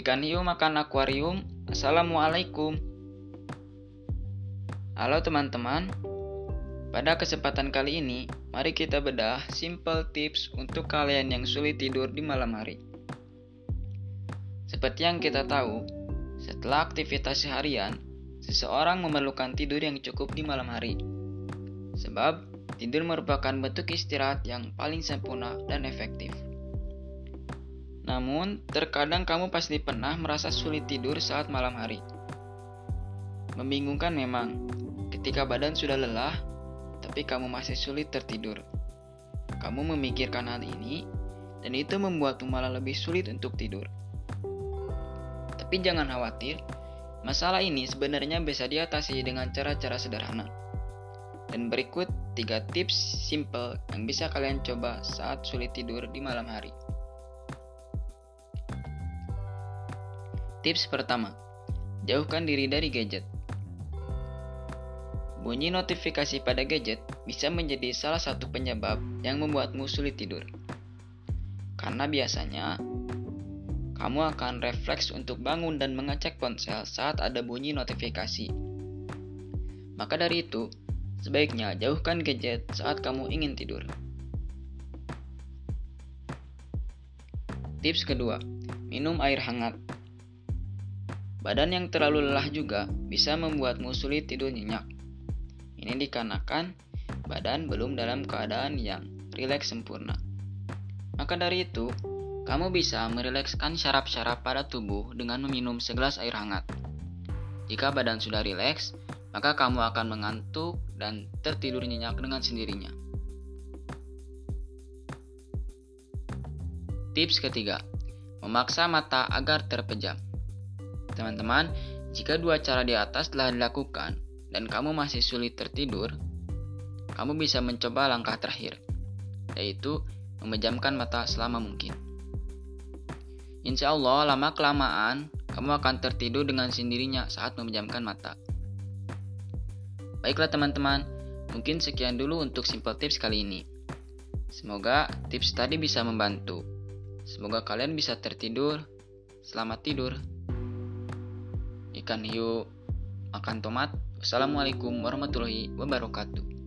Ikan hiu makan akuarium. Assalamualaikum. Halo teman-teman. Pada kesempatan kali ini, mari kita bedah simple tips untuk kalian yang sulit tidur di malam hari. Seperti yang kita tahu, setelah aktivitas seharian, seseorang memerlukan tidur yang cukup di malam hari. Sebab tidur merupakan bentuk istirahat yang paling sempurna dan efektif. Namun, terkadang kamu pasti pernah merasa sulit tidur saat malam hari. Membingungkan memang, ketika badan sudah lelah, tapi kamu masih sulit tertidur. Kamu memikirkan hal ini, dan itu membuatmu malah lebih sulit untuk tidur. Tapi jangan khawatir, masalah ini sebenarnya bisa diatasi dengan cara-cara sederhana. Dan berikut 3 tips simple yang bisa kalian coba saat sulit tidur di malam hari. Tips pertama, jauhkan diri dari gadget. Bunyi notifikasi pada gadget bisa menjadi salah satu penyebab yang membuatmu sulit tidur. Karena biasanya kamu akan refleks untuk bangun dan mengecek ponsel saat ada bunyi notifikasi. Maka dari itu, sebaiknya jauhkan gadget saat kamu ingin tidur. Tips kedua, minum air hangat. Badan yang terlalu lelah juga bisa membuatmu sulit tidur nyenyak. Ini dikarenakan badan belum dalam keadaan yang rileks sempurna. Maka dari itu, kamu bisa merilekskan syaraf-syaraf pada tubuh dengan meminum segelas air hangat. Jika badan sudah rileks, maka kamu akan mengantuk dan tertidur nyenyak dengan sendirinya. Tips ketiga, memaksa mata agar terpejam. Teman-teman, jika dua cara di atas telah dilakukan dan kamu masih sulit tertidur, kamu bisa mencoba langkah terakhir, yaitu memejamkan mata selama mungkin. Insya Allah, lama-kelamaan kamu akan tertidur dengan sendirinya saat memejamkan mata. Baiklah teman-teman, mungkin sekian dulu untuk simple tips kali ini. Semoga tips tadi bisa membantu. Semoga kalian bisa tertidur. Selamat tidur ikan hiu makan tomat. Wassalamualaikum warahmatullahi wabarakatuh.